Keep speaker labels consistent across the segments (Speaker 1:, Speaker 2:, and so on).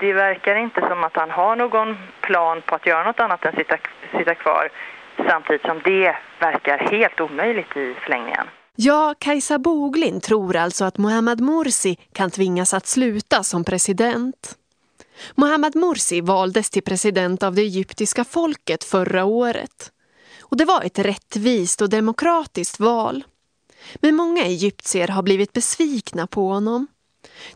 Speaker 1: det verkar inte som att han har någon plan på att göra något annat än sitta, sitta kvar samtidigt som det verkar helt omöjligt i förlängningen.
Speaker 2: Ja, Kajsa Boglin tror alltså att Mohammad Morsi kan tvingas att sluta som president. Mohammad Morsi valdes till president av det egyptiska folket förra året. Och det var ett rättvist och demokratiskt val. Men många egyptier har blivit besvikna på honom.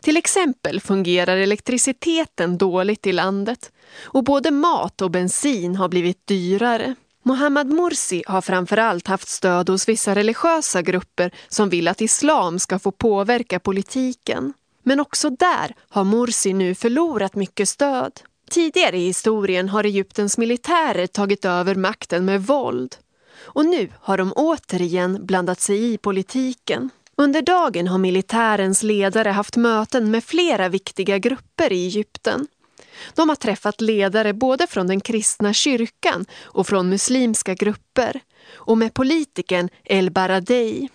Speaker 2: Till exempel fungerar elektriciteten dåligt i landet och både mat och bensin har blivit dyrare. Mohammad Morsi har framförallt haft stöd hos vissa religiösa grupper som vill att islam ska få påverka politiken. Men också där har Morsi nu förlorat mycket stöd. Tidigare i historien har Egyptens militärer tagit över makten med våld. Och nu har de återigen blandat sig i politiken. Under dagen har militärens ledare haft möten med flera viktiga grupper i Egypten. De har träffat ledare både från den kristna kyrkan och från muslimska grupper och med politikern El Baradei.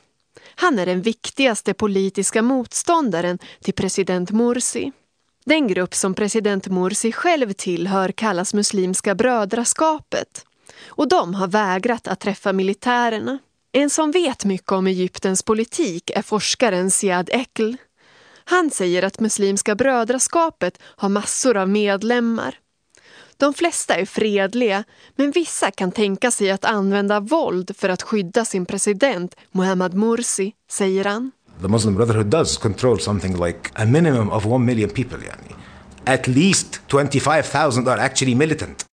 Speaker 2: Han är den viktigaste politiska motståndaren till president Morsi. Den grupp som president Morsi själv tillhör kallas Muslimska brödraskapet och de har vägrat att träffa militärerna. En som vet mycket om Egyptens politik är forskaren Siad Ekl. Han säger att Muslimska brödraskapet har massor av medlemmar. De flesta är fredliga, men vissa kan tänka sig att använda våld för att skydda sin president Mohammad Morsi, säger han.
Speaker 3: The Muslim Brotherhood does control something like a minimum of one million people. Yani. At least 25,000 are actually militant.